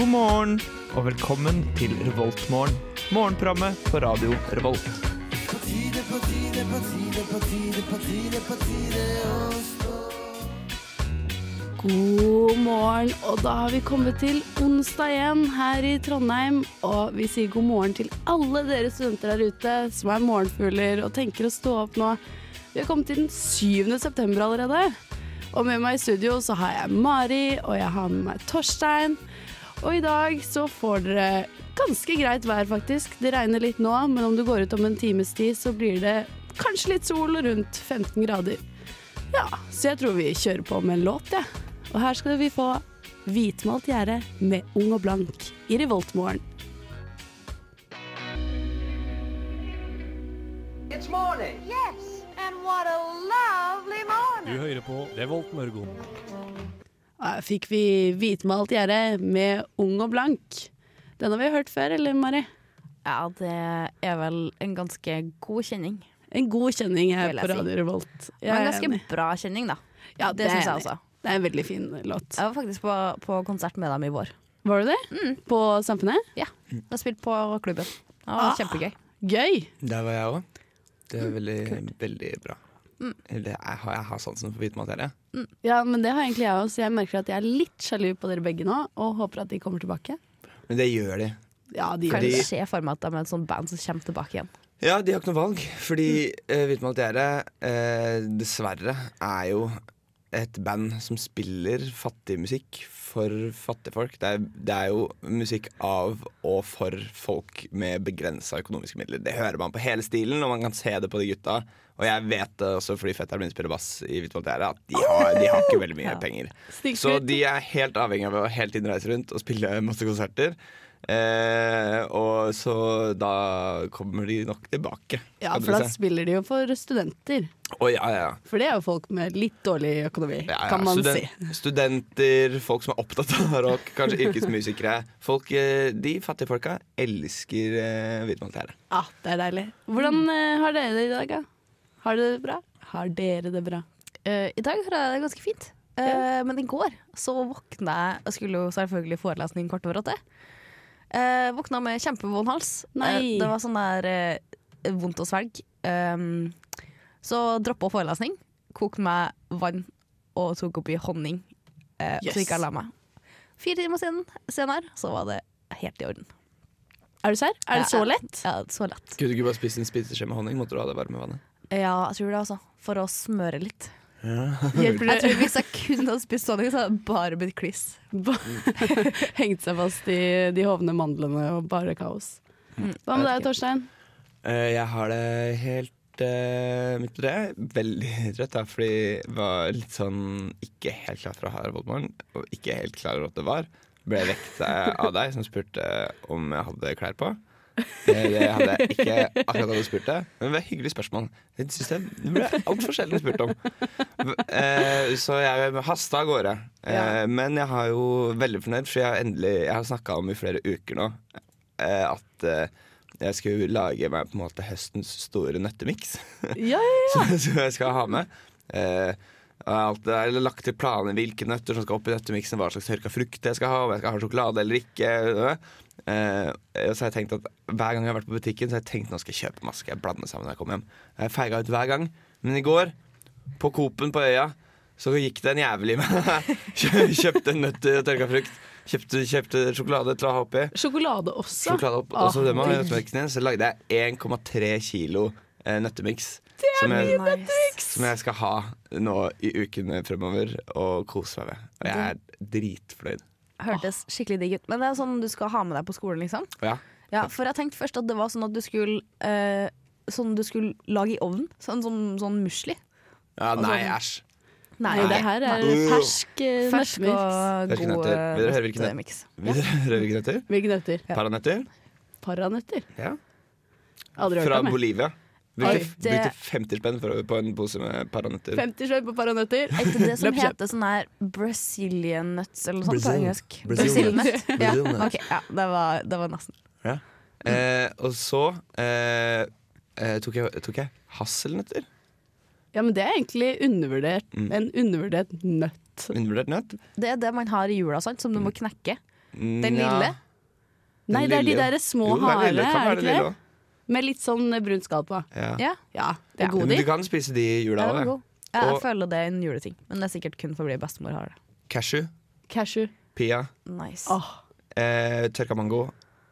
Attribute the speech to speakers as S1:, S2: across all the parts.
S1: God morgen og velkommen til Revoltmorgen. Morgenprogrammet på radio Revolt.
S2: God morgen, og da har vi kommet til onsdag igjen her i Trondheim. Og vi sier god morgen til alle dere studenter der ute som er morgenfugler og tenker å stå opp nå. Vi har kommet til den 7. september allerede. Og med meg i studio så har jeg Mari, og jeg har med meg Torstein. Og i dag så får dere ganske greit vær, faktisk. Det regner litt nå, men om du går ut om en times tid, så blir det kanskje litt sol og rundt 15 grader. Ja, så jeg tror vi kjører på med en låt, jeg. Ja. Og her skal vi få Hvitmalt gjerde med Ung og blank i Revoltmorgen.
S3: It's morning.
S4: Yes, and what a lovely
S5: Du hører på Revolt Mørgon.
S2: Her fikk vi Hvitmalt gjerde med Ung og blank. Den har vi hørt før, eller Mari?
S6: Ja, det er vel en ganske god kjenning.
S2: En god kjenning her på. Radio Revolt. Jeg
S6: Men en ganske
S2: enig.
S6: bra kjenning, da.
S2: Ja,
S6: det
S2: det
S6: syns jeg også.
S2: Det er en veldig fin låt.
S6: Jeg var faktisk på, på konsert med dem i vår.
S2: Var du det?
S6: Mm.
S2: På Samfunnet?
S6: Ja, Jeg har spilt på klubben. Det var
S2: Ah.
S6: kjempegøy.
S2: Gøy!
S1: Der var jeg òg. Det er veldig, veldig bra.
S6: Mm.
S1: Eller jeg har, jeg har sansen for hvitmaterie.
S2: Ja, men det har egentlig jeg også. Jeg merker at jeg er litt sjalu på dere begge nå, og håper at de kommer tilbake.
S1: Men det gjør de.
S2: Ja, de
S6: Kan
S2: gjør
S6: du
S2: det.
S6: skje for meg at de er et sånt band som kommer tilbake igjen?
S1: Ja, de har ikke noe valg. Fordi uh, Hvitmaterie uh, dessverre er jo et band som spiller fattig musikk for fattige folk. Det er, det er jo musikk av og for folk med begrensa økonomiske midler. Det hører man på hele stilen, og man kan se det på de gutta. Og jeg vet det også fordi fetteren min spiller bass i Hvitmaterie, at de har, de har ikke veldig mye penger. Så de er helt avhengig av å hele tiden reise rundt og spille masse konserter. Eh, og så da kommer de nok tilbake.
S2: Ja, for da
S1: se.
S2: spiller de jo for studenter.
S1: Oh, ja, ja.
S2: For det er jo folk med litt dårlig økonomi,
S1: Ja, ja.
S2: kan man
S1: Studen-
S2: si.
S1: Studenter, folk som er opptatt av rock, kanskje yrkesmusikere. Folk, eh, de fattige folka elsker eh, hvitmaltere.
S2: Ja, det er deilig. Hvordan eh, har dere det i dag, da? Har dere det bra? Har dere det bra?
S6: Uh, I dag har jeg det ganske fint. Eh, Men i går så våkna jeg og skulle jo selvfølgelig forelesning kvart over åtte. Uh, våkna med kjempevond hals.
S2: Nei.
S6: Eh, det var sånn der eh, vondt å svelge. Um, så droppa forelesning. Kokte meg vann og tok oppi honning. Uh,
S2: Yes.
S6: Så gikk jeg og la meg. Fire timer siden, senere så var det helt i orden.
S2: Er du serr? Er det
S6: Ja,
S2: så
S6: ja.
S2: lett?
S6: Ja, så lett.
S1: Kunne du ikke bare spist en spiseskje med honning? Måtte du ha det varme vannet?
S6: Ja, jeg tror det, altså. For å smøre litt.
S2: Hjelper
S6: Jeg tror Hvis jeg kun hadde spist sånn, så hadde det bare blitt kliss.
S2: Hengt seg fast i de hovne mandlene og bare kaos.
S6: Mm.
S2: Hva med deg, Torstein?
S1: Eh, jeg har det helt uh, midt på det. Veldig trøtt, da, fordi jeg var litt sånn ikke helt klar for å ha revoltmorgen. Og ikke helt klar over at det var. Ble vekt eh, av deg som spurte om jeg hadde klær på. Det hadde jeg ikke akkurat hadde spurt deg. Men det var et hyggelig spørsmål. Det synes det, det ble altfor sjelden spurt om. Eh, Så jeg hasta av gårde. Eh, Men jeg har jo veldig fornøyd, for jeg har endelig Jeg har snakka om i flere uker nå eh, at jeg skulle lage meg på en måte høstens store nøttemiks.
S2: Ja, ja,
S1: som som jeg skal ha med. Alltid jeg har lagt til planer hvilke nøtter som skal opp i nøttemiksen, hva slags tørka frukt jeg skal ha, om jeg skal ha sjokolade eller ikke. Uh, så har jeg tenkt at Hver gang jeg har vært på butikken, Så har jeg tenkt nå skal jeg kjøpe masse, skal jeg blande sammen når jeg kommer hjem. Jeg feiga ut hver gang. Men i går, på Coop-en på øya, så gikk det en jævel i meg. Kjøpte nøtter og tørka frukt. Kjøpte, kjøpte sjokolade til å ha oppi.
S2: Sjokolade også.
S1: Sjokolade opp,
S2: Ah,
S1: og så det med din, så lagde jeg 1,3 kilo eh, nøttemiks. Som jeg, som jeg skal ha nå i ukene fremover og kose meg med. Og jeg er dritfornøyd.
S6: Hørtes skikkelig digg ut. Men det er sånn du skal ha med deg på skolen, liksom?
S1: Ja,
S6: Ja, for jeg tenkte først at det var sånn at du skulle eh, Sånn du skulle lage i ovnen. Sånn, sånn, sånn musli.
S1: ja nei,
S6: sånn-
S1: æsj.
S2: Nei, det her er
S1: Nei.
S2: fersk uh,
S6: Fersk
S2: nøttemiks.
S6: og god
S1: nøtter. Vil dere høre hvilke nøtter?
S6: nøttemiks.
S1: Vil dere høre hvilke nøtter?
S2: Hvilke nøtter?
S1: Paranøtter.
S2: Paranøtter.
S1: Ja.
S2: Aldri hørt
S1: Fra. Bolivia. Brukte, brukte 50 spenn på en pose med paranøtter.
S2: 50 spenn på paranøtter.
S6: Er ikke det som heter sånn her Brazilian nuts eller noe sånt på engelsk?
S1: Brazil
S6: nut. Ja, Okay, ja, det var, det var nesten.
S1: Eh, og så eh, eh, tok, jeg, tok jeg hasselnøtter.
S2: Ja, men det er egentlig undervurdert.
S1: Mm.
S2: En undervurdert nøtt.
S1: Undervurdert nøtt.
S6: Det er det man har i jula, sant, som du må knekke. Den lille?
S2: Nei, det er de
S1: lille,
S2: der små harde.
S1: Kan
S2: er
S1: være
S2: det ikke
S1: lille
S2: det? Med litt sånn brunt skall på.
S1: Ja.
S6: Ja.
S2: Ja, det er
S6: god,
S2: gode
S1: Men du kan spise de i jula òg.
S6: Ja, jeg
S1: Og-
S6: føler det er en juleting, men det er sikkert kun for fordi bestemor har det.
S1: Cashew,
S2: Cashew.
S1: pia,
S6: Nice.
S2: Oh.
S1: eh, tørka mango.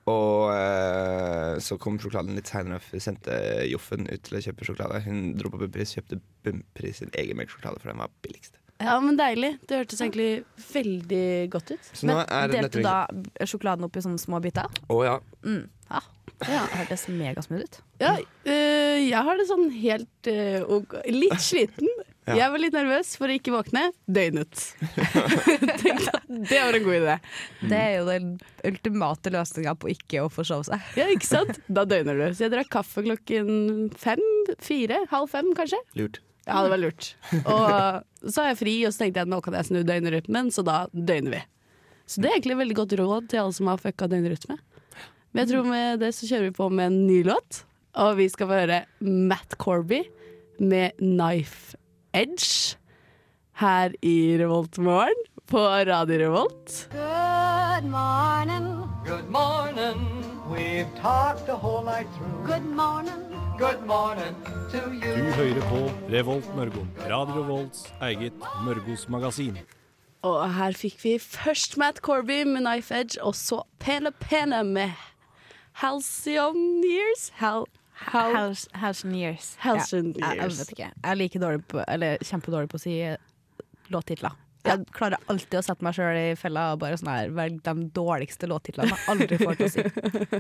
S1: Og eh, så kom sjokoladen litt seinere. Vi sendte Joffen ut til å kjøpe sjokolade. Hun dro på Bumpris, kjøpte Bumpris sin egen melkesjokolade, for den var billigst.
S2: Ja, men deilig. Det hørtes egentlig veldig godt ut.
S1: Så nå
S6: Men delte du da sjokoladen opp i sånne små biter?
S1: Å ja.
S6: Mm. Ja.
S2: Ja.
S6: Hørtes megasmooth ut.
S2: Ja, øh, jeg har det sånn helt øh, ok. Litt sliten.
S1: Ja.
S2: Jeg var litt nervøs for å ikke våkne. Døgnet. Det var en god idé.
S6: Det er jo den ultimate løsninga på ikke å forsove seg.
S2: Ja, ikke sant? Da døgner du. Så jeg drakk kaffe klokken fem, fire, halv fem kanskje.
S1: Lurt.
S2: Ja, det var lurt. Og så har jeg fri, og så tenkte jeg at nå kan jeg snu døgnrytmen, så da døgner vi. Så det er egentlig veldig godt råd til alle som har fucka døgnrytme. Men jeg tror med det så kjører vi på med en ny låt, og vi skal få høre Matt Corby med 'Knife Edge' her i Revoltmorgen på Radio Revolt.
S4: Good morning.
S3: Good morning. We've talked the whole night through.
S4: Good morning.
S3: Good morning to
S5: Du hører på Revolt Mørgo. Radio Revolts eget Mørgos magasin.
S2: Og her fikk vi først Matt Corby med 'Knife Edge', og så Pene Pene med 'Halcyon Years'. Hal, hal,
S6: House, Halcyon years.
S2: Halcyon
S6: Ja, jeg, jeg vet ikke. Jeg er like dårlig på, eller kjempedårlig på å si eh, låttitler. Jeg klarer alltid å sette meg sjøl i fella og bare sånn her velge de dårligste låttitlene jeg aldri får til å si.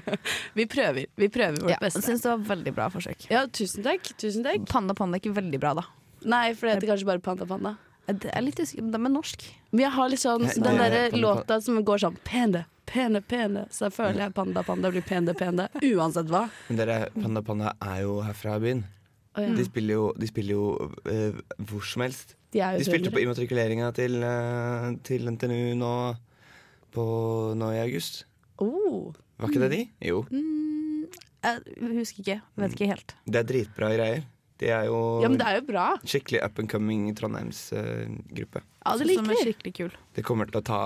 S2: Vi prøver. Vi prøver vårt
S6: Ja,
S2: beste.
S6: syns det var veldig bra forsøk.
S2: Ja, tusen takk. Tusen takk.
S6: Panda Panda er ikke veldig bra, da.
S2: Nei, for det heter kanskje bare Panda Panda.
S6: Jeg er litt usikker, De er norsk.
S2: Men jeg har litt sånn den derre låta som går sånn pene, pene, pene. Så jeg føler jeg Panda Panda blir pene, pene. Uansett hva.
S1: Men dere, Panda Panda er jo herfra i byen.
S2: Oh, ja.
S1: De spiller jo, de spiller jo uh, hvor som helst.
S2: De er
S1: De spilte på immatrikuleringa til, uh, til NTNU nå, på, nå i august.
S2: Oh.
S1: Var ikke det de? Jo.
S6: Mm, jeg husker ikke. Vet ikke helt.
S1: Det er dritbra greier. De er jo
S2: Ja, men det er jo bra.
S1: skikkelig up and coming Trondheims-gruppe.
S2: Ja, det
S6: Som
S2: liker
S6: er skikkelig kul.
S1: det kommer til å ta,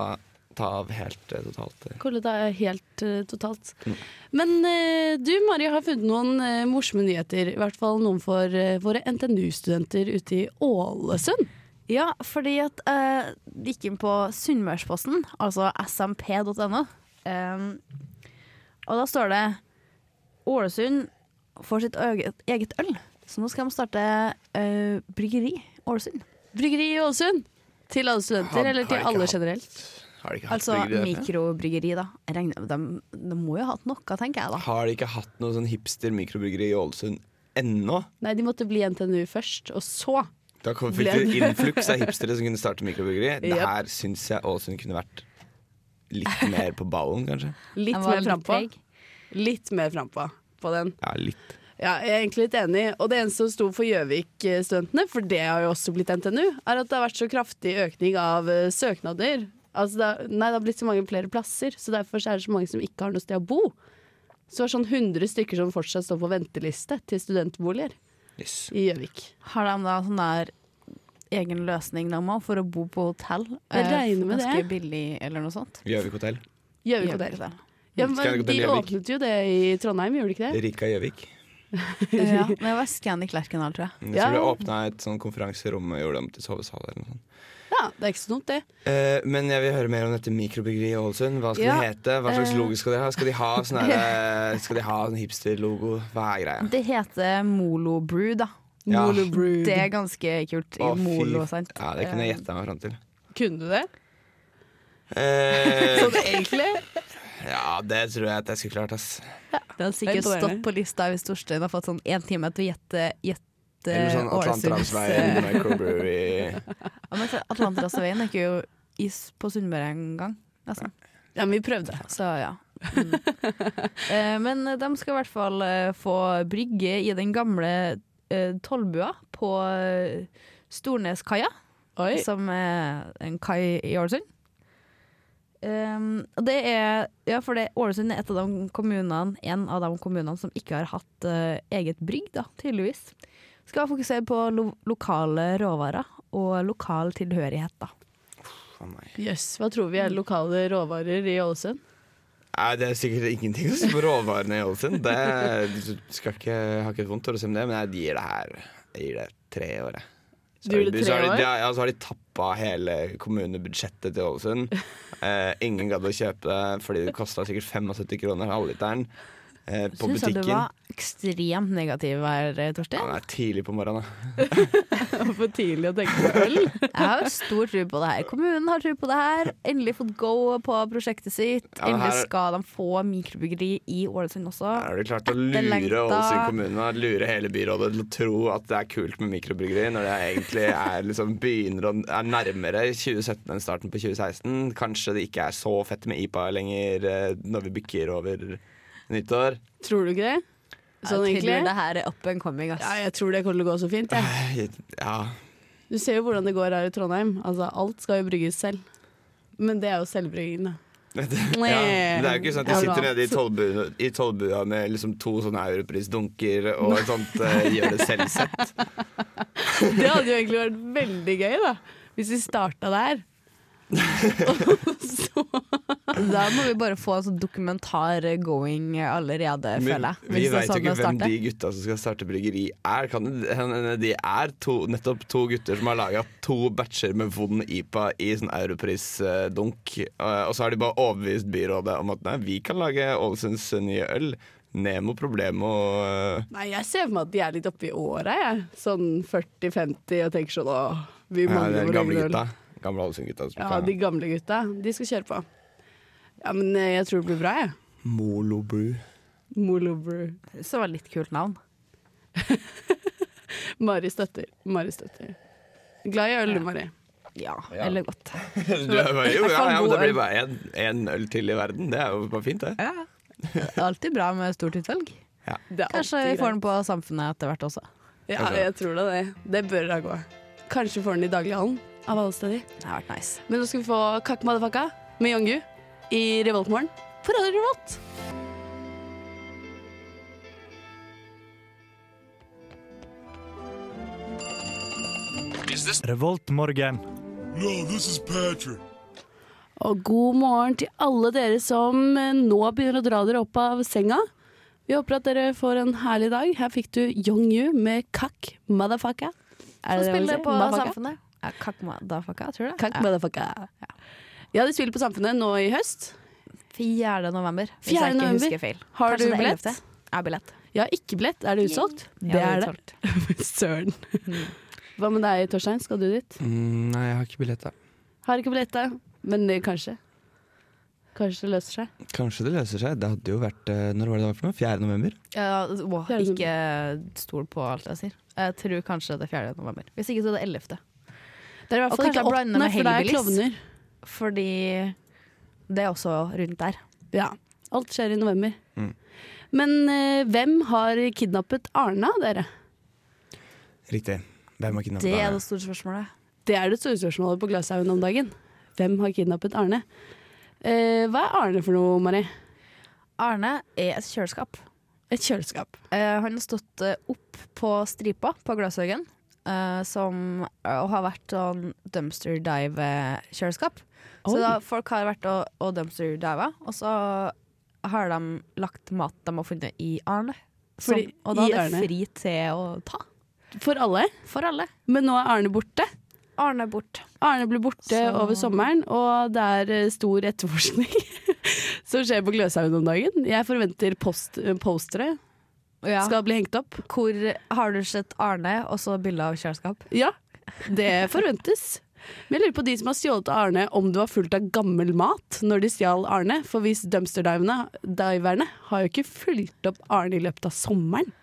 S1: ta av helt uh, totalt. eh.
S2: Kolle det er helt uh, totalt.
S1: Mm.
S2: Men eh, du Mari har funnet noen uh, morsomme nyheter. I hvert fall noen for eh, våre NTNU-studenter ute i Ålesund.
S6: Ja, fordi at jeg gikk inn på Sunnmørsposten, altså smp.no. Um, og da står det Ålesund får sitt eget, eget øl. Så nå skal de starte uh, bryggeri Ålesund.
S2: Bryggeri i Ålesund. Til alle studenter,
S1: Har-
S2: eller til alle
S1: hatt-
S2: generelt.
S1: Har de ikke hatt
S6: Altså
S1: bryggeri der
S6: mikrobryggeri, da. Regner, de, de må jo ha hatt noe, tenker jeg da.
S1: Har de ikke hatt noe sånn hipster-mikrobryggeri i Ålesund ennå?
S2: Nei, de måtte bli NTNU først, og så
S1: Da kom, fikk du influks av hipstere som kunne starte mikrobryggeri. Det
S2: Yep.
S1: her syns jeg Ålesund kunne vært litt mer på ballen, kanskje.
S2: litt mer frampå. Litt mer frampå på den.
S1: Ja, litt.
S2: Ja, jeg er egentlig litt enig. Og det eneste som sto for Gjøvik-studentene, for det har jo også blitt NTNU, er at det har vært så kraftig økning av eh, søknader. Altså det, har- nei, det har blitt så mange flere plasser, så derfor er det så mange som ikke har noe sted å bo. Så det er sånn 100 stykker som fortsatt står på venteliste til studentboliger
S1: Yes.
S2: i Gjøvik.
S6: Har de da sånn der egen løsning da, må, for å bo på hotell?
S2: Jeg regner med
S6: ganske
S2: det.
S6: billig, eller noe sånt?
S1: Gjøvik hotell.
S2: Gjøvik hotell. Ja, men de åpnet jo det i Trondheim, gjorde de ikke det?
S1: Rika Gjøvik.
S6: Ja, men jeg var Scandic Lerkendal, tror jeg.
S1: Jeg
S2: Ja.
S1: tror de åpna et sånn konferanserom og gjorde det om til sovesal. eller noe sånt.
S2: Ja, det er ikke så dumt, det.
S1: Uh, men jeg vil høre mer om dette mikrobryggeriet i Ålesund. Hva skal
S6: Ja,
S1: det hete? Hva slags
S6: eh.
S1: logo skal de ha? Skal de ha sånn eh, Skal de ha hipster-logo? Hva er greia?
S6: Det heter Molo Brew, da.
S1: Ja.
S2: Molo Brew.
S6: Det er ganske kult. I
S1: Å,
S6: Molo, sant?
S1: Ja, det kunne jeg gjette meg fram til.
S2: Kunne du det?
S1: Eh,
S2: Sånn egentlig?
S1: Ja, det tror jeg at jeg skulle klart, ass.
S6: Det hadde sikkert stått på lista hvis Torstein har fått sånn én time til å gjette, gjette
S1: Eller sånn Atlanterhavsveien, microbrewery
S6: ja, men Atlanterhavsveien er ikke jo is på Sunnmøre engang. nesten.
S2: Ja, men vi prøvde.
S6: Så ja. Mm. Eh, Men de skal i hvert fall eh, få brygge i den gamle eh, tollbua på eh, Storneskaia, som er en kai i Ålesund. Um, det er, ja, for det, Ålesund er et av de kommunene, en av de kommunene som ikke har hatt uh, eget brygg, da, tydeligvis. Skal fokusere på lo lokale råvarer og lokal tilhørighet, da.
S2: Jøss, yes, hva tror vi er lokale råvarer i Ålesund?
S1: Nei, det er sikkert ingenting å si på råvarene i Ålesund. Det du skal ikke, ha har ikke vondt av å si om det, men jeg gir det her Jeg gir det tre år. jeg. Så så har de- Ja, ja, så har de tappa hele kommunebudsjettet til Ålesund. Eh, ingen gadd å kjøpe det fordi det kosta sikkert 75 kroner halvliteren eh, på
S6: Syns jeg du var ekstremt negativ her,
S1: Ja, det er tidlig på morgenen. da.
S2: For tidlig å tenke på øl.
S6: Jeg har stor tro på det her. Kommunen har tro på det her. Endelig fått go på prosjektet sitt.
S1: Ja, men
S6: Endelig
S1: her-
S6: skal de få mikrobryggeri i Ålesund også.
S1: Her har de klart å lure Ålesund kommune og lure hele byrådet til å tro at det er kult med mikrobryggeri, når det egentlig er liksom begynner å er nærmere 2017 enn starten på 2016. Kanskje det ikke er så fett med IPA lenger eh, når vi bykker over nyttår.
S2: Tror du ikke det? Sånn
S6: jeg tror
S2: egentlig?
S6: det her er up and coming. Ass.
S2: Ja, jeg tror det kommer til å gå så fint. jeg.
S1: Ja,
S2: Du ser jo hvordan det går her i Trondheim. Altså, alt skal jo brygges selv. Men det er jo selvbrygging, da.
S1: ja, men det er jo ikke sånn at de sitter nede i tollbua, i tollbua med liksom to sånne europrisdunker og et sånt uh, gjør det selv-sett.
S2: Det hadde jo egentlig vært veldig gøy, da. Hvis vi starta der. Så
S6: Da må vi bare få sånn dokumentar going allerede,
S1: Men
S6: føler jeg.
S1: vi veit jo
S6: sånn
S1: ikke hvem de gutta som skal starte bryggeri er. Kan det de er to, nettopp to gutter som har laga to batcher med vond IPA i sånn Europris-dunk. Og så har de bare overbevist byrådet om at nei, vi kan lage Ålesunds nye øl. Nemo Problemo og
S2: Nei, jeg ser for meg at de er litt oppe i åra, jeg. Sånn 40-50 og tenker sånn åh, vi
S1: ja,
S2: mangler
S1: de
S2: vår
S1: gamle
S2: egen øl.
S1: Gamle Ålesund-gutta.
S2: Ja, de gamle gutta. De skal kjøre på. Ja, men eh, jeg tror det blir bra, jeg. Molobru. Molobru.
S6: Så var det litt kult navn.
S2: Mari støtter. Mari støtter. Glad i øl, du, Mari.
S6: Ja,
S1: Ja.
S6: eller godt.
S1: Du jo, ja, ja, det blir bare én øl til i verden. Det er jo bare fint, det.
S6: Ja. Det er alltid bra med stort utvalg.
S2: Er
S6: Kanskje vi får den på Samfunnet etter hvert også.
S2: Ja, jeg tror det. Det, det bør da gå. Kanskje får den i daglighallen, av alle steder.
S6: Det har vært nice.
S2: Men nå skal vi få Kakk Madafaka med Yongu i Revoltmorgen på Radio Revolt.
S5: Revoltmorgen.
S2: Og god morgen til alle dere som eh, nå begynner å dra dere opp av senga. Vi håper at dere får en herlig dag. Her fikk du Yongyu med Kakk Motherfucker.
S6: Er
S2: det det
S6: det spiller
S2: sier?
S6: på Samfunnet? Da fucka, tror du?
S2: Kakk
S6: Ja.
S2: Madafaka. Ja, de spiller på Samfunnet nå i høst.
S6: 4. november, hvis
S2: 4.
S6: jeg ikke
S2: november.
S6: husker feil.
S2: Har
S6: Kanskje
S2: du billett?
S6: 11.. Jeg har billett.
S2: Ja, ikke billett. Er det utsolgt?
S6: Ja,
S2: det er det. Søren. Hva med deg, Torstein? Skal du dit?
S1: Mm, nei, jeg har ikke billett, da.
S2: Har ikke billett, da. Men kanskje. Kanskje det løser seg.
S1: Kanskje det løser seg. Det hadde jo vært eh, Når var det det var for noe? 4. november?
S6: Ja,
S2: wow,
S6: ikke stol på alt jeg sier. Jeg tror kanskje det er 4. november. Hvis ikke så er det 11.
S2: Det er i hvert fall ikke åttende,
S6: med
S2: for det er klovner.
S6: Fordi det er også rundt der.
S2: Ja. Alt skjer i november.
S1: Mm.
S2: Men eh, hvem har kidnappet Arna, dere?
S1: Riktig. Hvem har kidnappet Arne?
S6: Det er det store spørsmålet.
S2: Det er det store spørsmålet på Glashaugen om dagen. Hvem har kidnappet Arne? Eh, hva er Arne for noe, Mari?
S6: Arne er et kjøleskap.
S2: Et kjøleskap.
S6: Eh, han har stått eh, opp på stripa på Glashaugen, eh, som eh, har vært sånn dumpster dive-kjøleskap. Så da folk har vært og, og dumpster diva, og så har de lagt mat de har funnet i Arne. Som,
S2: Fordi
S6: og da er det fri til å ta.
S2: For alle.
S6: For alle.
S2: Men nå er Arne borte.
S6: Arne bort.
S2: Arne ble borte
S6: Så-
S2: over sommeren, og det er eh, stor etterforskning som skjer på Gløshaugen om dagen. Jeg forventer post, postere
S6: Ja.
S2: skal bli hengt opp.
S6: Hvor har du sett Arne, og så bilde av kjøleskap?
S2: Ja, det forventes. Men jeg lurer på de som har stjålet Arne, om det var fullt av gammel mat når de stjal Arne. For hvis dumpster-diverne har jo ikke fulgt opp Arne i løpet av sommeren.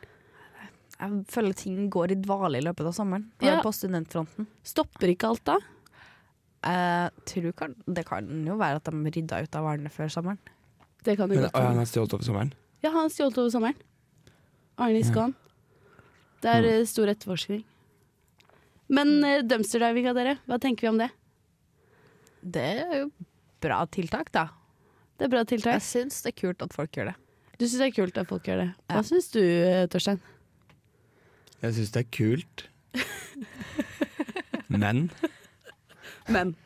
S6: Jeg føler ting går i dvale i løpet av sommeren.
S2: Ja.
S6: På studentfronten.
S2: Stopper ikke alt da?
S6: Kan, det kan jo være at de rydda ut av Arne før sommeren.
S2: Det kan jo
S1: Men,
S2: godt
S1: han har stjålet over sommeren?
S2: Ja, han har stjålet over sommeren. Arne i Skån. Det er eh, stor etterforskning. Men uh, dumpster-divinga, dere, hva tenker vi om det?
S6: Det er jo bra tiltak, da.
S2: Det er bra tiltak.
S6: Jeg syns det er kult at folk gjør det.
S2: Du syns det er kult at folk gjør det. Hva
S6: Ja.
S2: syns du, eh, Torstein?
S1: Jeg syns det er kult. Men
S2: Men.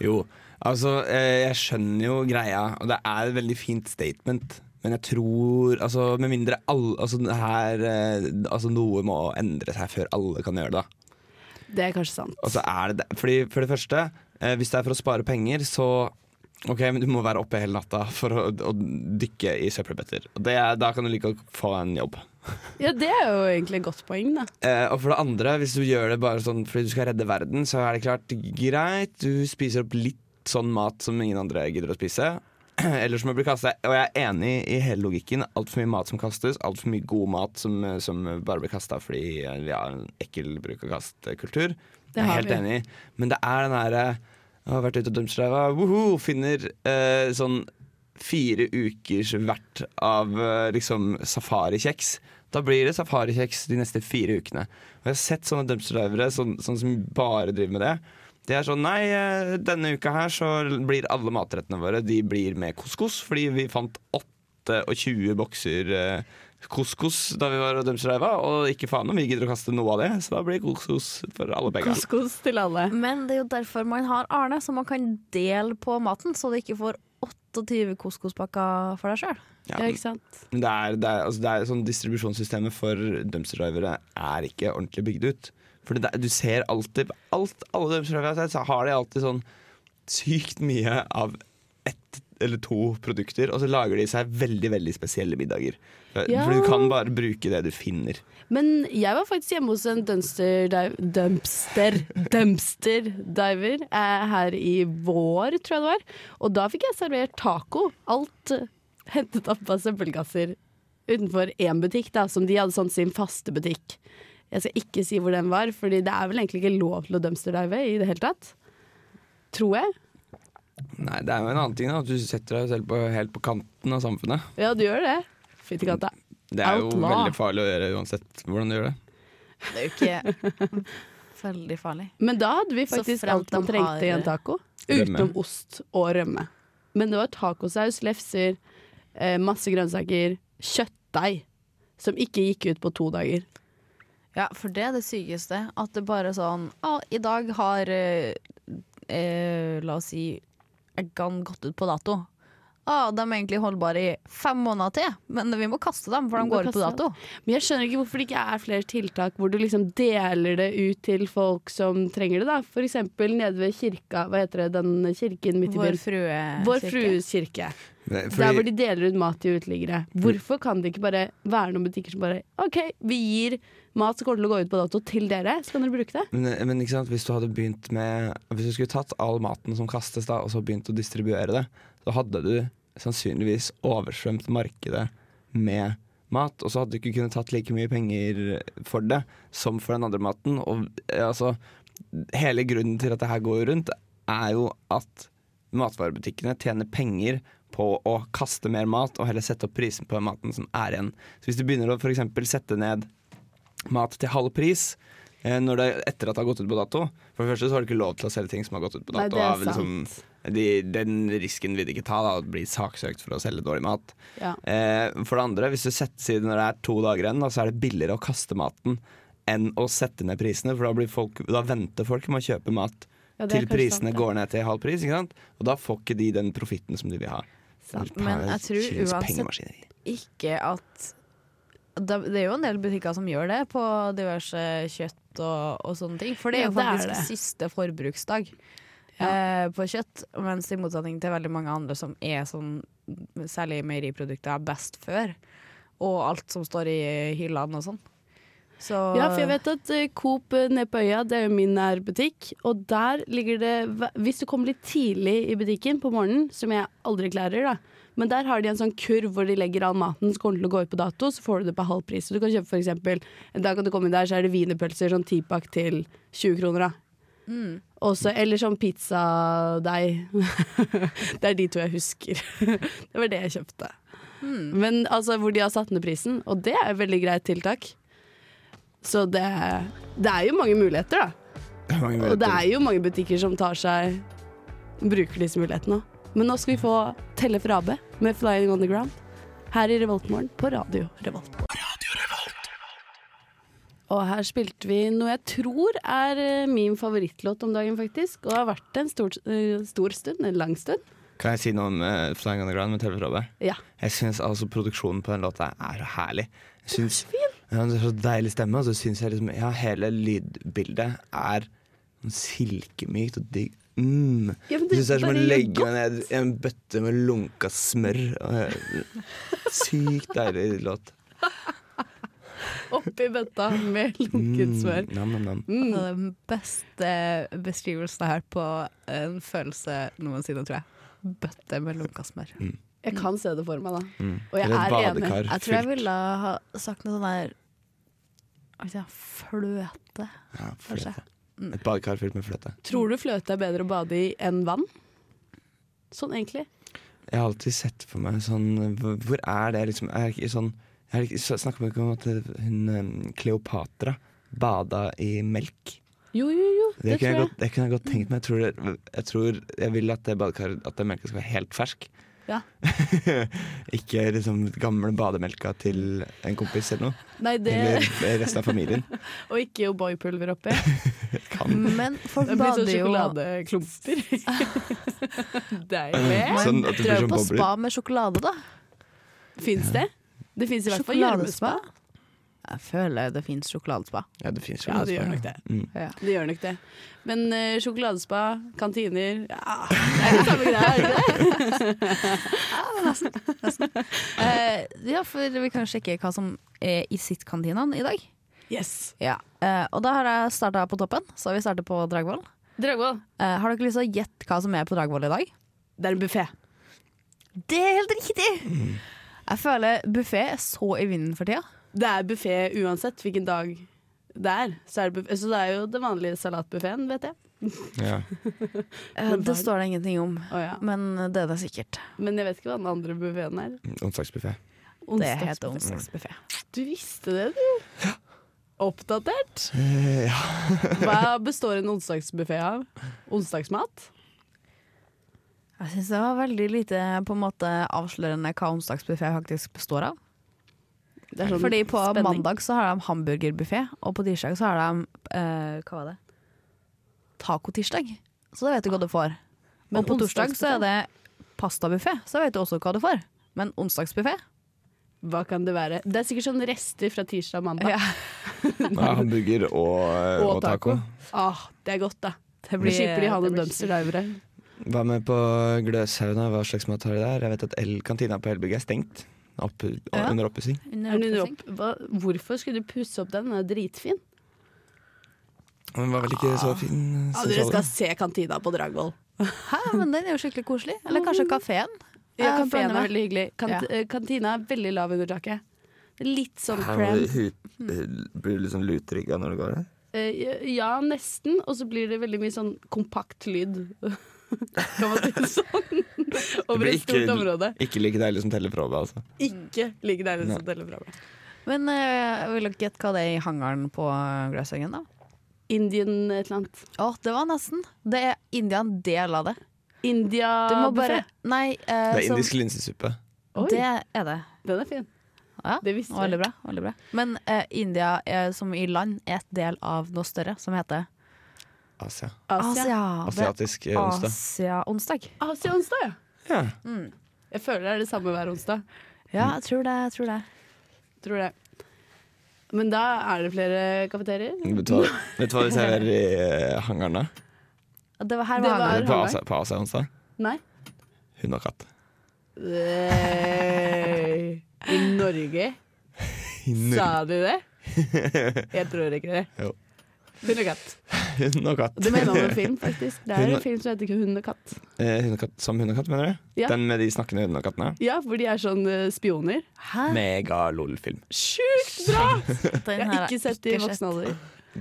S1: jo, Altså, eh, jeg skjønner jo greia, og det er et veldig fint statement. Men jeg tror altså, Med mindre alle altså, her, eh, altså, noe må endre seg før alle kan gjøre det.
S2: Det er kanskje sant.
S1: Altså, er det. Fordi For det første, eh, hvis det er for å spare penger, så Ok, men du må være oppe hele natta for å, å dykke i søppelbøtter. Er, da kan du like godt få en jobb.
S2: Ja, det er jo egentlig et godt poeng, da.
S1: Eh, og for det andre, hvis du gjør det bare sånn fordi du skal redde verden, så er det klart greit. Du spiser opp litt sånn mat som ingen andre gidder å spise. Eller som blir kastet. Og jeg er enig i hele logikken. Altfor mye mat som kastes. Altfor mye god mat som, som bare blir kasta fordi vi har en ekkel bruk-og-kast-kultur.
S2: Det
S1: Jeg er helt
S2: vi.
S1: enig. Men det er den herre har vært ute og dumpstrava, woho, finner eh, sånn fire ukers verdt av eh, liksom safarikjeks. Da blir det safarikjeks de neste fire ukene. Og jeg har sett sånne dumpsterdrivere sånn, sånn som bare driver med det. Det er sånn Nei, eh, denne uka her så blir alle matrettene våre De blir med couscous, fordi vi fant 28 bokser eh, couscous da vi var og dumpsterdriva, og ikke faen om vi gidder å kaste noe av det, så da blir couscous for alle begge.
S2: Couscous til alle.
S6: Men det er jo derfor man har Arne, så man kan dele på maten, så du ikke får 28 couscouspakker for deg sjøl.
S1: Ja,
S2: Ja, ikke sant?
S1: Men det er, det er, altså det er sånn Distribusjonssystemet for dumpsterdrivere er ikke ordentlig bygd ut. For det, er- du ser alltid alt, Alle har sett, så har de alltid sånn sykt mye av ett eller to produkter, og så lager de seg veldig veldig spesielle middager.
S2: Ja.
S1: for du kan bare bruke det du finner.
S2: Men jeg var faktisk hjemme hos en dumpster dumpster, dumpster diver eh, her i vår, tror jeg det var. Og da fikk jeg servert taco. Alt hentet opp av søppelkasser utenfor én butikk, da, som de hadde sånn sin faste butikk. Jeg skal ikke si hvor den var, Fordi det er vel egentlig ikke lov til å dumpsterdive i det hele tatt. Tror jeg.
S1: Nei, det er jo en annen ting da, at du setter deg selv på, helt på kanten av samfunnet.
S2: Ja, du gjør det. Fytti katta.
S1: Det er jo
S2: Outlaw.
S1: veldig farlig å gjøre uansett hvordan du gjør det.
S6: Det er jo ikke veldig farlig.
S2: Men da hadde vi faktisk alt man trengte i en taco.
S1: Rømme.
S2: Utenom ost og rømme. Men det var tacosaus, lefser, eh, masse grønnsaker, kjøttdeig. Som ikke gikk ut på to dager.
S6: Ja, for det er det sykeste. At det bare er sånn Å, I dag har eh, eh, La oss si eggene gått ut på dato. Ah, de er egentlig holdbare i fem måneder til, men vi må kaste dem, for de går ut på dato.
S2: Men jeg skjønner ikke hvorfor det ikke er flere tiltak hvor du liksom deler det ut til folk som trenger det. da For eksempel nede ved kirka, hva heter det, den kirken midt i
S6: Vår frue
S2: Vår frues kirke.
S1: Fordi...
S2: Der hvor de deler ut mat til uteliggere. Hvorfor kan det ikke bare være noen butikker som bare OK, vi gir mat som kommer til å gå ut på dato til dere, så kan dere bruke det?
S1: Men, men ikke sant, hvis du hadde begynt med Hvis du skulle tatt all maten som kastes da Og så begynt å distribuere det Så hadde du sannsynligvis oversvømt markedet med mat Og så hadde du ikke kunnet tatt like mye penger for det Som for den andre maten Og eh, altså Hele grunnen til at det her går rundt Er jo at matvarebutikkene tjener penger på å kaste mer mat Og heller sette opp prisen på den maten som er igjen Så hvis du begynner å eksempel sette ned mat til halv pris eh, når det, etter at det har gått ut på dato. For det første så har du ikke lov til å selge ting som har gått ut på dato.
S2: Nei, det er
S1: av liksom, de, den risken vil de ikke ta, da, å bli saksøkt for å selge dårlig mat.
S2: Ja.
S1: Eh, for det andre, hvis du setter siden når det er to dager igjen, da, så er det billigere å kaste maten enn å sette ned prisene, for da, blir folk, da venter folk med å kjøpe mat
S2: Ja, er
S1: til prisene
S2: sant, ja.
S1: går ned til halv pris. Ikke sant? Og da får ikke de den profitten som de vil ha.
S2: Sant.
S6: Men jeg tror uansett ikke at det er jo en del butikker som gjør det på diverse kjøtt og, og sånne ting. For det er
S2: Ja,
S6: jo
S2: det er
S6: faktisk
S2: det.
S6: siste forbruksdag eh, på kjøtt. Mens i motsetning til veldig mange andre som er sånn, særlig meieriprodukter, best før. Og alt som står i hyllene og sånn. Så
S2: Ja, for jeg vet at eh, Coop eh, nede på øya, det er jo min nærbutikk, og der ligger det Hvis du kommer litt tidlig i butikken på morgenen, som jeg aldri klarer, da, men der har de en sånn kurv hvor de legger all maten som kommer til å gå ut på dato, så får du det på halv pris. Så du kan kjøpe for eksempel dag kan du komme inn der, så er det wienerpølser sånn tipakk til 20 kroner, da.
S6: mm.
S2: Også, eller sånn pizzadeig. det er de to jeg husker. det var det jeg kjøpte.
S6: Hmm.
S2: Men altså hvor de har satt ned prisen, og det er et veldig greit tiltak. Så det, det er jo mange muligheter, da.
S1: Mange
S2: Og det er jo mange butikker som tar seg bruker disse mulighetene òg. Men nå skal vi få Telle Frabe med 'Flying On The Ground' her i Revoltmorgen på Radio Revolt. Og her spilte vi noe jeg tror er eh, min favorittlåt om dagen, faktisk. Og det har vært det en stor, eh, stor stund, en lang stund.
S1: Kan jeg si noe om uh, Flying on the Ground med TV Frode?
S2: Ja.
S1: Jeg syns altså produksjonen på den låta er så herlig. Jeg synes, ja, det er så deilig stemme, og så syns jeg liksom Ja, hele lydbildet er silkemykt og digg. Mm.
S2: Ja,
S1: Jeg syns det er som å legge meg ned i en bøtte med lunka smør. Sykt deilig låt.
S2: Oppi bøtta med lunket smør.
S1: Mm, nam, nam, nam.
S2: Mm.
S6: Det er den beste beskrivelsen jeg har på en følelse noensinne, tror jeg. Bøtte med lunka smør.
S2: Jeg kan se det for meg, da.
S1: Mm.
S2: Og jeg er enig.
S6: Jeg tror jeg ville ha sagt noe sånn der Fløte,
S1: ja,
S6: kanskje.
S1: fløte. Et badekar fylt med fløte.
S2: Tror du fløte er bedre å bade i enn vann? Sånn egentlig.
S1: Jeg har alltid sett for meg sånn Hvor er det liksom er ikke sånn jeg Snakker ikke om at hun eh, Kleopatra bada i melk?
S2: Jo, jo, jo.
S1: Det,
S2: Det,
S1: jeg
S2: jeg.
S1: godt, det kunne jeg godt tenkt meg. Jeg tror, det, jeg tror jeg vil at det badekaret At den melka skal være helt fersk.
S2: Ja.
S1: ikke liksom gamle bademelka til en kompis eller noe.
S2: Nei, det
S1: Eller resten av familien.
S2: Og ikke O'boy-pulver oppi.
S6: Men folk
S2: Det blir sånn
S6: bader jo
S2: sjokoladeklumper. Deilig.
S1: Sånn
S6: jo
S1: sånn
S6: på
S1: bobler.
S6: spa med sjokolade, da.
S2: Fins det? Det fins i hvert fall gjørmespa.
S6: Jeg føler det fins sjokoladespa.
S1: Ja, det fins
S2: Ja, det gjør nok det.
S1: Mm.
S6: Ja.
S2: Det gjør nok det. Men uh, sjokoladespa, kantiner Ja, det er det samme greia, er det ikke nesten
S6: Eh, ja, for vi kan sjekke hva som er i sitt-kantinene i dag.
S2: Yes.
S6: Ja. Uh, og da har jeg starta på toppen, så har vi startet på Dragvoll.
S2: Dragvoll.
S6: Eh, har dere lyst til å gjette hva som er på Dragvoll i dag?
S2: Det er en buffé.
S6: Det er helt riktig! Jeg føler buffé er så i vinden for tida.
S2: Det er buffé uansett hvilken dag det er. Så, er det, buffet. så det er jo den vanlige salatbuffeen, vet jeg.
S1: Ja.
S6: Eh, det står det ingenting om,
S2: oh, ja.
S6: men det er det sikkert.
S2: Men jeg vet ikke hva den andre buffeen er.
S1: Onsdagsbuffé.
S6: Det heter
S2: Onsdagsbuffé.
S6: onsdagsbuffé.
S2: Du visste det, du. Oppdatert.
S1: Eh, ja.
S2: Hva består en onsdagsbuffé av? Onsdagsmat?
S6: Jeg syns det var veldig lite på en måte avslørende hva onsdagsbuffé faktisk består av.
S2: Det er sånn
S6: Fordi på
S2: spenning.
S6: mandag så har de hamburgerbuffé, og på tirsdag så har de eh, hva var det? Tacotirsdag. Så da vet du hva du får.
S2: Men
S6: og på torsdag så er det pastabuffé, så vet du også hva du får. Men onsdagsbuffé
S2: Hva kan det være? Det er sikkert sånn rester fra tirsdag og mandag.
S6: ja,
S1: Ja, hamburger og, og, og taco.
S2: Ah, det er godt, da.
S6: det
S2: Blir, slipper de ha
S6: det
S2: noen
S6: blir
S2: dumpster divere.
S1: Hva med på Gløshauna. Hva slags mat har de der? Jeg vet at El kantina på Elbygget er stengt. Opp,
S6: Ja.
S1: Under oppussing.
S2: Hvorfor skulle du pusse opp den? Den er dritfin.
S1: Den var vel ikke så fin.
S2: Ja, dere skal se kantina på Dragvoll.
S6: Hæ, men den er jo skikkelig koselig. Eller kanskje kafeen.
S2: Ja, Kafeen er veldig hyggelig. Kant
S6: Ja.
S2: eh, Kantina er veldig lav under taket. Litt sånn
S1: du hu- Blir du litt sånn lutrygga når du går der?
S2: Eh, ja, nesten. Og så blir det veldig mye sånn kompakt lyd. kan man si det sånn? Over et stort
S1: ikke-
S2: område.
S1: Ikke like deilig som Telleprove, altså.
S2: Ikke like deilig som Teleframe.
S6: Men uh, vil dere gjette hva det er i hangaren på Gløshaugen, da?
S2: Indian et eller annet.
S6: Å, det var nesten. Det er India en del av det.
S2: India
S6: Du må bare Nei, uh,
S1: Det er
S6: som-
S1: indisk linsesuppe.
S2: Oi,
S6: Det er det.
S2: den er fin.
S6: Ja,
S2: Det visste
S6: veldig bra, veldig bra. Men uh, India er, som i land er et del av noe større som heter
S1: Asia.
S2: Asia.
S6: Asia.
S1: Asiatisk eh, onsdag.
S6: Asia-onsdag.
S2: Asia-onsdag, ja.
S1: Ja.
S2: Jeg føler det er det samme hver onsdag.
S6: Ja, jeg tror det. Jeg tror det.
S2: Tror det. Men da er det flere kafeterier.
S1: Vet du hva, vi ser hva de serverer i eh, hangaren, da?
S6: Det var her
S2: Det
S6: var
S2: var-
S1: På? Asia, på Asia onsdag?
S2: Nei.
S1: Hund og katt.
S2: Hey. I Norge? Sa de det? Jeg tror ikke det.
S1: Jo.
S2: Hund og katt.
S1: Hund og katt.
S2: Det mener man med film, faktisk. Det er
S1: Hund
S2: en film som heter ikke Hund og katt.
S1: Eh, hund og katt som hund og katt, mener du?
S2: Ja.
S1: Den med de snakkende hundene og kattene?
S2: Ja, hvor de er sånn eh, spioner.
S6: Hæ?
S1: Mega-lol-film.
S2: Sjukt bra! Jeg har ikke sett i voksen alder.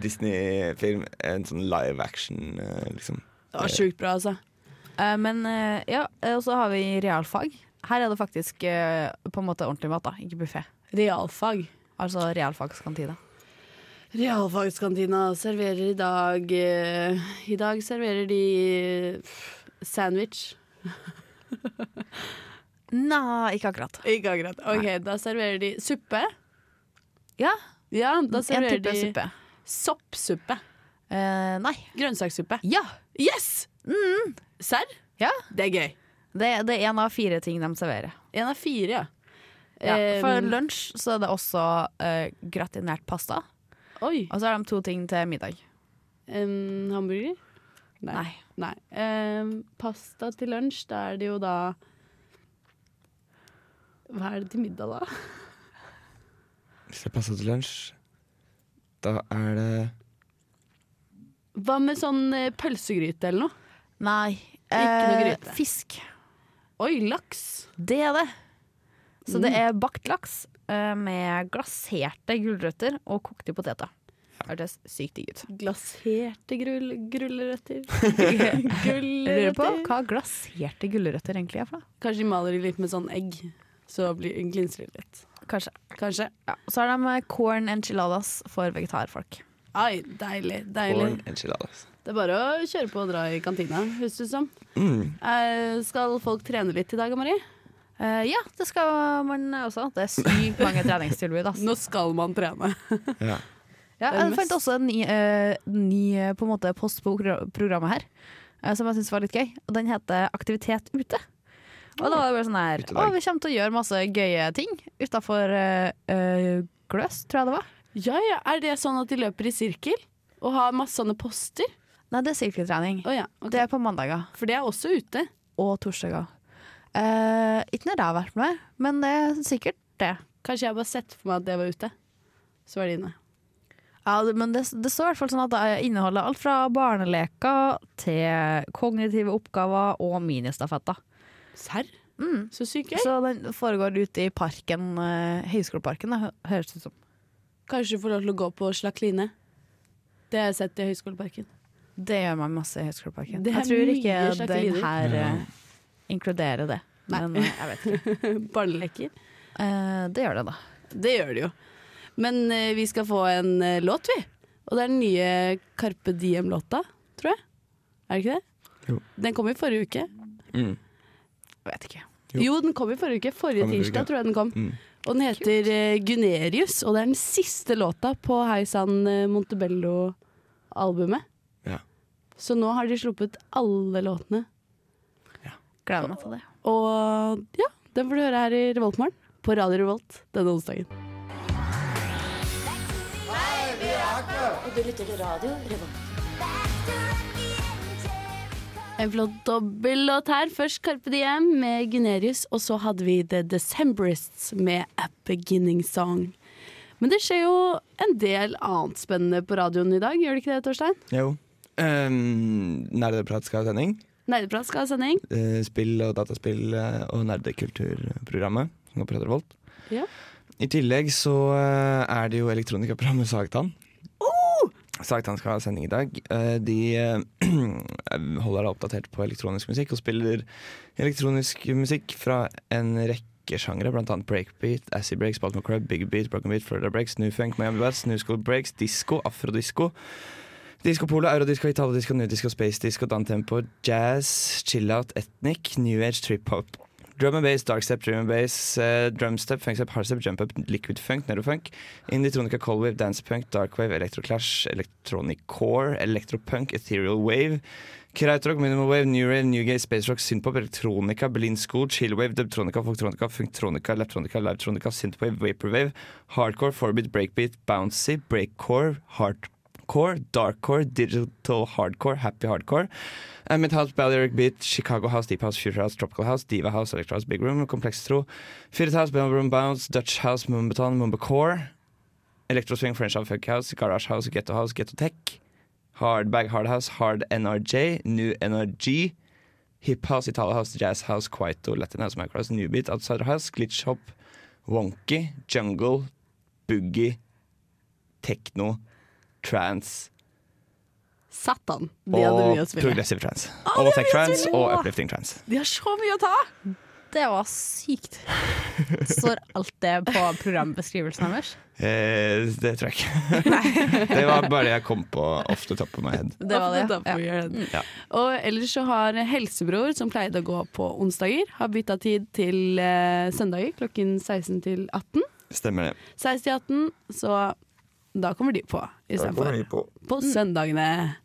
S1: Disney-film. En sånn live action, eh, liksom.
S2: Det var sjukt bra, altså.
S6: Eh, men ja, og så har vi realfag. Her er det faktisk på en måte ordentlig mat, da, ikke buffé.
S2: Realfag.
S6: Altså realfagskantine.
S2: Realfagskantina serverer i dag eh, I dag serverer de eh, sandwich.
S6: Nei, ikke akkurat.
S2: Ikke akkurat. Ok, Da serverer de suppe.
S6: Ja,
S2: Ja, da serverer de
S6: suppe.
S2: soppsuppe.
S6: Eh, nei.
S2: Grønnsakssuppe.
S6: Ja.
S2: Yes! Serr?
S6: ja.
S2: Det er gøy.
S6: Det, det er en av fire ting de serverer.
S2: En av fire, ja.
S6: Ja, for
S2: Em,
S6: lunsj så er det også eh, gratinert pasta.
S2: Oi.
S6: Og så har de to ting til middag.
S2: En hamburger?
S6: Nei.
S2: Nei. Em, pasta til lunsj, da er det jo da Hva er det til middag, da?
S1: Hvis det er pasta til lunsj, da er det
S2: Hva med sånn eh, pølsegryte eller noe?
S6: Nei.
S2: Ikke noe
S6: eh,
S2: gryte.
S6: Fisk.
S2: Oi, laks!
S6: Det er det. Så det
S2: Mm.
S6: er bakt laks eh, med glaserte gulrøtter og kokte poteter. Hørtes sykt digg ut.
S2: Glaserte grull,
S6: gulrøtter. Lurer på
S2: Gulrøtter.
S6: hva glaserte gulrøtter egentlig er for noe.
S2: Kanskje de maler de litt med sånn egg, så blir glinser de litt.
S6: Kanskje.
S2: Kanskje.
S6: Ja. Så har de eh, corn enchiladas for vegetarfolk.
S2: Ai, deilig. deilig.
S1: corn enchiladas.
S2: Det er bare å kjøre på og dra i kantina, høres det ut som.
S1: Mm.
S2: Eh, skal folk trene litt i dag, Marie?
S6: Eh, ja, det skal man også. Det er sykt mange treningstilbud. ass.
S2: Nå skal man trene.
S1: Ja.
S6: Ja,
S2: Det er
S6: jeg fant også en ny, eh, ny eh, på en måte, post på progr- programmet her, eh, som jeg syntes var litt gøy. Og Den heter Aktivitet ute. Og da var det bare sånn her
S1: Utedag.
S6: Å, vi kommer til å gjøre masse gøye ting utafor uh, Gløs, tror jeg det var.
S2: Ja, ja. Er det sånn at de løper i sirkel? Og har masse sånne poster?
S6: Nei, det er sirkeltrening.
S2: Å ja, ok.
S6: Det er på mandager
S2: For det er også ute.
S6: og torsdager. Eh, ikke når jeg har vært med, men det er sikkert det.
S2: Kanskje jeg bare sett for meg at det var ute. Så var det inne.
S6: Ja, det, men det, det står i hvert fall sånn at det inneholder alt fra barneleker til kognitive oppgaver og ministafetter.
S2: Serr?
S6: Mm.
S2: Så sykt gøy.
S6: Så den foregår ute i parken, uh, Høgskoleparken, da, høres det ut som.
S2: Kanskje du får lov til å gå på slakline. Det har jeg sett i Høgskoleparken.
S6: Det gjør man masse i Høgskoleparken. Jeg tror ikke den her eh, inkluderer det.
S2: Nei.
S6: Men eh, jeg vet ikke.
S2: Barneleker.
S6: Eh, det gjør det, da.
S2: Det gjør det jo. Men eh, vi skal få en eh, låt, vi. Og det er den nye Carpe Diem-låta, tror jeg. Er det ikke det?
S1: Jo.
S2: Den kom i forrige uke.
S1: Mm.
S6: Jeg vet ikke.
S1: Jo.
S2: Jo, den kom i forrige uke. Forrige
S1: Kom
S2: tirsdag
S1: uke.
S2: tror jeg den kom.
S1: Mm.
S2: Og den heter eh, Gunerius, og det er den siste låta på Hei Sann eh, Montebello-albumet.
S1: Ja.
S2: Så nå har de sluppet alle låtene.
S6: Gleder meg til det.
S2: Og ja, den får du høre her i Revoltmorgen på Radio Revolt denne onsdagen. En flott dobbellåt her. Først Carpe Diem med Gunerius, og så hadde vi The Decemberists med A Beginning Song. Men det skjer jo en del annet spennende på radioen i dag, gjør det ikke det, Torstein?
S1: Jo. Um, Nerdeprat skal ha sending.
S2: Nerdeprat skal ha sending.
S1: Eh, spill og dataspill eh, og nerdekulturprogrammet som går på Radio Volt.
S2: Ja.
S1: I tillegg så eh, er det jo elektronikaprogrammet Sagtann. Sagtann skal ha sending i dag. De holder deg oppdatert på elektronisk musikk og spiller elektronisk musikk fra en rekke sjangre, blant annet breakbeat, acid breaks, Baltimore Crab, big beat, broken beat, Florida breaks, new funk, Miami bass, new school breaks, disco, afrodisko. Disco polo, eurodisko, italodisco, nudisko, space disco, downtempo, jazz, chill-out, ethnic, new age, trip-hop. Drum and bass, dark step, drum and bass, uh, drum step, funk step, hard step, jump up, liquid funk, neurofunk. Indie-tronica, cold wave, dance punk, dark wave, electroclash, electronic core, electropunk, ethereal wave. Krautrock, minimal wave, new rave, new gay, space rock, synthpop, elektronika, blind school, chill wave, dubtronica, folktronica, funktronica, electronica, livetronica, synthwave, vaporwave, hardcore, forbid, breakbeat, bouncy, breakcore, hardcore, darkcore, digital hardcore, happy hardcore. Amid House, Balearic Beat, Chicago House, Deep House, Future House, Tropical House, Diva House, Electro House, Big Room, Komplekstro, Tro, Fitted House, Bellroom Bounce, Dutch House, Mumbaton, Mumbacore, Electroswing, French House, Funk House, Garage House, Ghetto House, Ghetto Tech, Hardbag, Hard House, Hard NRJ, New NRG, Hip House, Italo House, Jazz House, Quito, Latin House, Macro House, New Beat, Outsider House, Glitch Hop, Wonky, Jungle, Boogie, Techno, Trance
S2: Satan. De hadde mye å
S1: og
S2: spille.
S1: Progressive trans.
S2: Ah,
S1: Og
S2: trans
S1: Tech og Uplifting trans.
S2: De har så mye å ta!
S6: Det var sykt. Står alt det på programbeskrivelsen deres?
S1: Eh, det tror jeg ikke. det var bare det jeg kom på off the top of my head.
S6: Det var det. Ja.
S1: Ja.
S2: Og ellers så har Helsebror, som pleide å gå på onsdager, har bytta tid til eh, søndager klokken 16 til 18.
S1: Stemmer det.
S2: 16 til 18, så Da kommer de på istedenfor.
S1: på.
S2: På søndagene.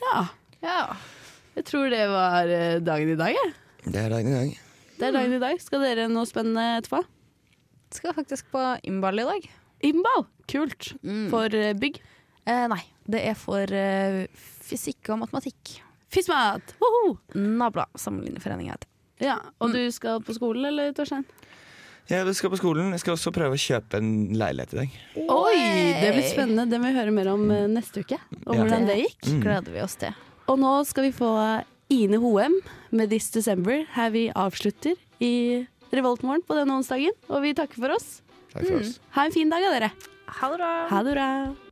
S2: Ja.
S6: Ja.
S2: Jeg tror det var eh, dagen i dag, jeg.
S1: Det er dagen i dag.
S2: Det er dagen i dag. Skal dere noe spennende etterpå?
S6: Skal faktisk på innball i dag.
S2: Innball! Kult.
S6: Mm.
S2: For eh, bygg.
S6: Eh, nei, det er for uh, fysikk og matematikk.
S2: Fismat!
S6: Nabla, sammenligneforeninga heter det.
S2: Ja, og du skal på skolen, eller, Torstein?
S1: Jeg skal på skolen. Jeg skal også prøve å kjøpe en leilighet i dag.
S2: Oi, det blir spennende. Det må vi høre mer om eh, neste uke. Om
S1: Ja.
S2: hvordan det gikk.
S1: Mm.
S6: Gleder vi oss til.
S2: Og nå skal vi få Ine Hoem med 'This December', her vi avslutter i Revoltmorgen på denne onsdagen. Og vi takker for oss.
S1: Takk for oss.
S2: Ha en fin dag av dere.
S6: Ha det bra.
S2: Ha det bra.